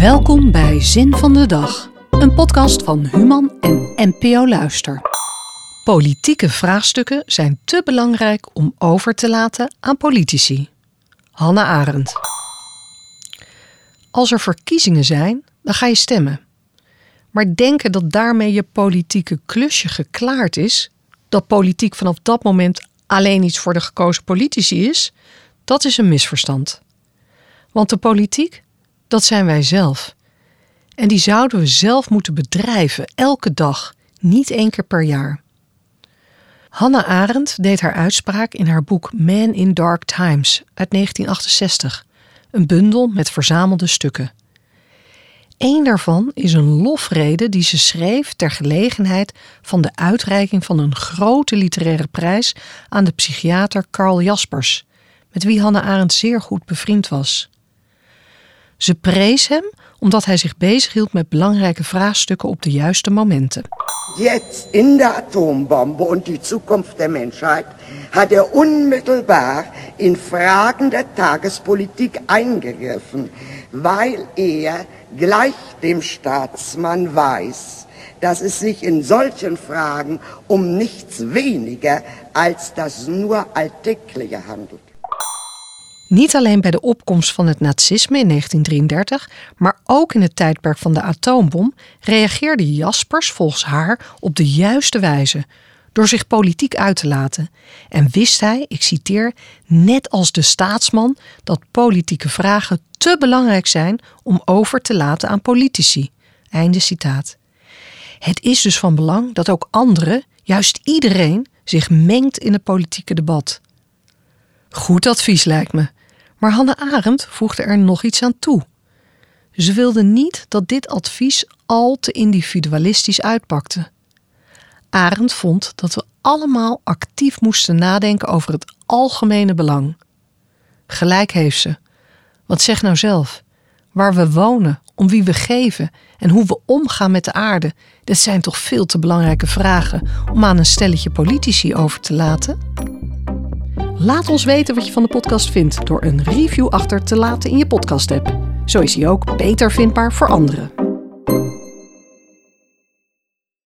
Welkom bij Zin van de Dag, een podcast van Human en NPO Luister. Politieke vraagstukken zijn te belangrijk om over te laten aan politici. Hanne Arendt. Als er verkiezingen zijn, dan ga je stemmen. Maar denken dat daarmee je politieke klusje geklaard is, dat politiek vanaf dat moment alleen iets voor de gekozen politici is, dat is een misverstand. Want de politiek, dat zijn wij zelf. En die zouden we zelf moeten bedrijven, elke dag, niet één keer per jaar. Hannah Arendt deed haar uitspraak in haar boek Man in Dark Times uit 1968, een bundel met verzamelde stukken. Eén daarvan is een lofrede die ze schreef ter gelegenheid van de uitreiking van een grote literaire prijs aan de psychiater Karl Jaspers, met wie Hannah Arendt zeer goed bevriend was. Ze prees hem omdat hij zich bezighield met belangrijke vraagstukken op de juiste momenten. Jetzt in der Atombombe und die Zukunft der Menschheit hat er unmittelbar in Fragen der Tagespolitik eingegriffen, weil er gleich dem Staatsmann weiß, dass es sich in solchen Fragen um nichts weniger als das nur Alltägliche handelt. Niet alleen bij de opkomst van het nazisme in 1933, maar ook in het tijdperk van de atoombom reageerde Jaspers volgens haar op de juiste wijze, door zich politiek uit te laten. En wist hij, ik citeer, net als de staatsman, dat politieke vragen te belangrijk zijn om over te laten aan politici. Einde citaat. Het is dus van belang dat ook anderen, juist iedereen, zich mengt in het politieke debat. Goed advies lijkt me. Maar Hanne Arendt voegde er nog iets aan toe. Ze wilde niet dat dit advies al te individualistisch uitpakte. Arendt vond dat we allemaal actief moesten nadenken over het algemene belang. Gelijk heeft ze. Want zeg nou zelf, waar we wonen, om wie we geven en hoe we omgaan met de aarde, dit zijn toch veel te belangrijke vragen om aan een stelletje politici over te laten? Laat ons weten wat je van de podcast vindt door een review achter te laten in je podcast-app. Zo is hij ook beter vindbaar voor anderen.